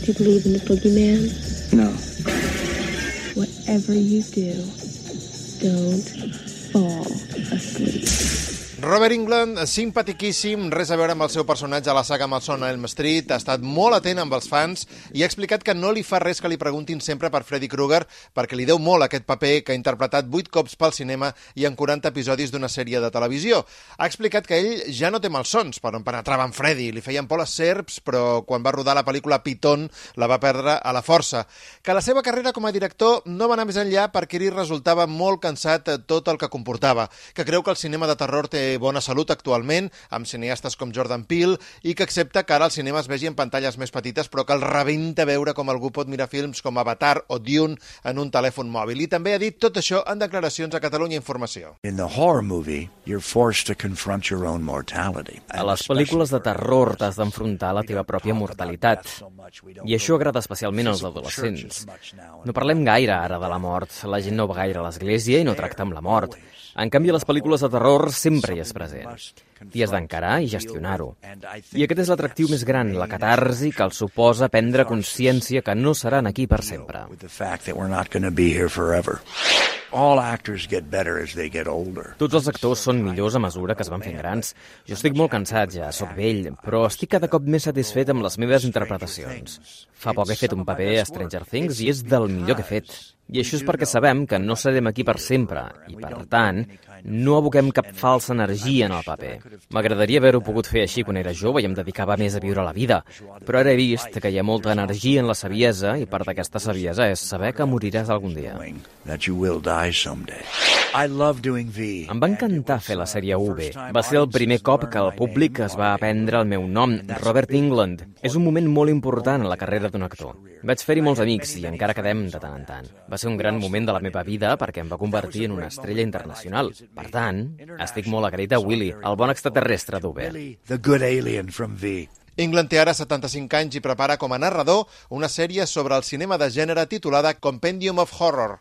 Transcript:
Do you believe in the boogeyman? No. Whatever you do, don't fall asleep. Robert England, simpatiquíssim, res a veure amb el seu personatge a la saga Malson a Elm Street, ha estat molt atent amb els fans i ha explicat que no li fa res que li preguntin sempre per Freddy Krueger perquè li deu molt aquest paper que ha interpretat 8 cops pel cinema i en 40 episodis d'una sèrie de televisió. Ha explicat que ell ja no té malsons per on penetrava en Freddy, li feien por les serps, però quan va rodar la pel·lícula Piton la va perdre a la força. Que la seva carrera com a director no va anar més enllà perquè li resultava molt cansat tot el que comportava, que creu que el cinema de terror té bona salut actualment, amb cineastes com Jordan Peele, i que accepta que ara el cinema es vegi en pantalles més petites, però que el rebenta veure com algú pot mirar films com Avatar o Dune en un telèfon mòbil. I també ha dit tot això en declaracions a Catalunya Informació. In the horror movie, you're forced to confront your own mortality. A les pel·lícules de terror t'has d'enfrontar la teva pròpia mortalitat. I això agrada especialment als adolescents. No parlem gaire ara de la mort. La gent no va gaire a l'església i no tracta amb la mort. En canvi, a les pel·lícules de terror sempre hi és present. T'hi has d'encarar i gestionar-ho. I aquest és l'atractiu més gran, la catarsi que el suposa prendre consciència que no seran aquí per sempre. Tots els actors són millors a mesura que es van fent grans. Jo estic molt cansat ja, sóc vell, però estic cada cop més satisfet amb les meves interpretacions. Fa poc he fet un paper a Stranger Things i és del millor que he fet. I això és perquè sabem que no serem aquí per sempre i, per tant, no aboquem cap falsa energia en el paper. M'agradaria haver-ho pogut fer així quan era jove i em dedicava més a viure la vida, però ara he vist que hi ha molta energia en la saviesa i part d'aquesta saviesa és saber que moriràs algun dia. Em va encantar fer la sèrie UV. Va ser el primer cop que el públic es va aprendre el meu nom, Robert England. És un moment molt important en la carrera d'un actor. Vaig fer-hi molts amics i encara quedem de tant en tant. Va ser un gran moment de la meva vida perquè em va convertir en una estrella internacional. Per tant, estic molt agraït a Willy, el bon extraterrestre d'UV. The good alien from V. England té ara 75 anys i prepara com a narrador una sèrie sobre el cinema de gènere titulada Compendium of Horror.